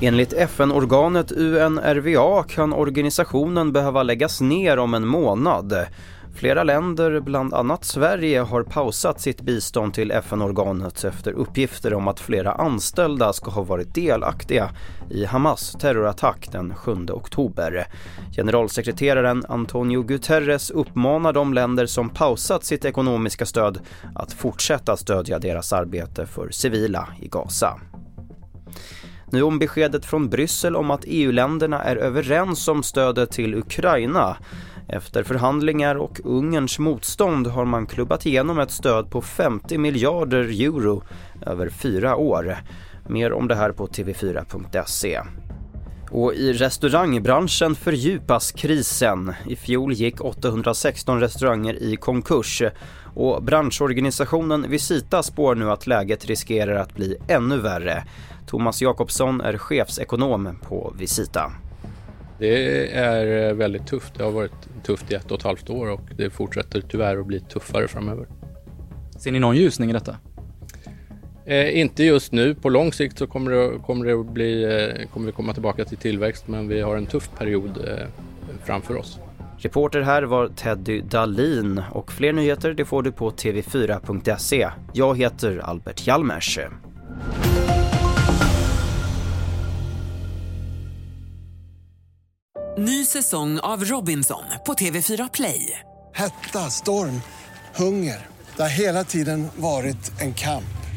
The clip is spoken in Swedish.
Enligt FN-organet UNRWA kan organisationen behöva läggas ner om en månad. Flera länder, bland annat Sverige, har pausat sitt bistånd till FN-organet efter uppgifter om att flera anställda ska ha varit delaktiga i Hamas terrorattack den 7 oktober. Generalsekreteraren Antonio Guterres uppmanar de länder som pausat sitt ekonomiska stöd att fortsätta stödja deras arbete för civila i Gaza. Nu om beskedet från Bryssel om att EU-länderna är överens om stödet till Ukraina. Efter förhandlingar och Ungerns motstånd har man klubbat igenom ett stöd på 50 miljarder euro över fyra år. Mer om det här på tv4.se. Och i restaurangbranschen fördjupas krisen. I fjol gick 816 restauranger i konkurs och branschorganisationen Visita spår nu att läget riskerar att bli ännu värre. Thomas Jakobsson är chefsekonom på Visita. Det är väldigt tufft. Det har varit tufft i ett och ett halvt år och det fortsätter tyvärr att bli tuffare framöver. Ser ni någon ljusning i detta? Eh, inte just nu. På lång sikt så kommer, det, kommer, det bli, eh, kommer vi komma tillbaka till tillväxt men vi har en tuff period eh, framför oss. Reporter här var Teddy Dalin och fler nyheter det får du på tv4.se. Jag heter Albert Hjalmers. Ny säsong av Robinson på TV4 Play. Hetta, storm, hunger. Det har hela tiden varit en kamp.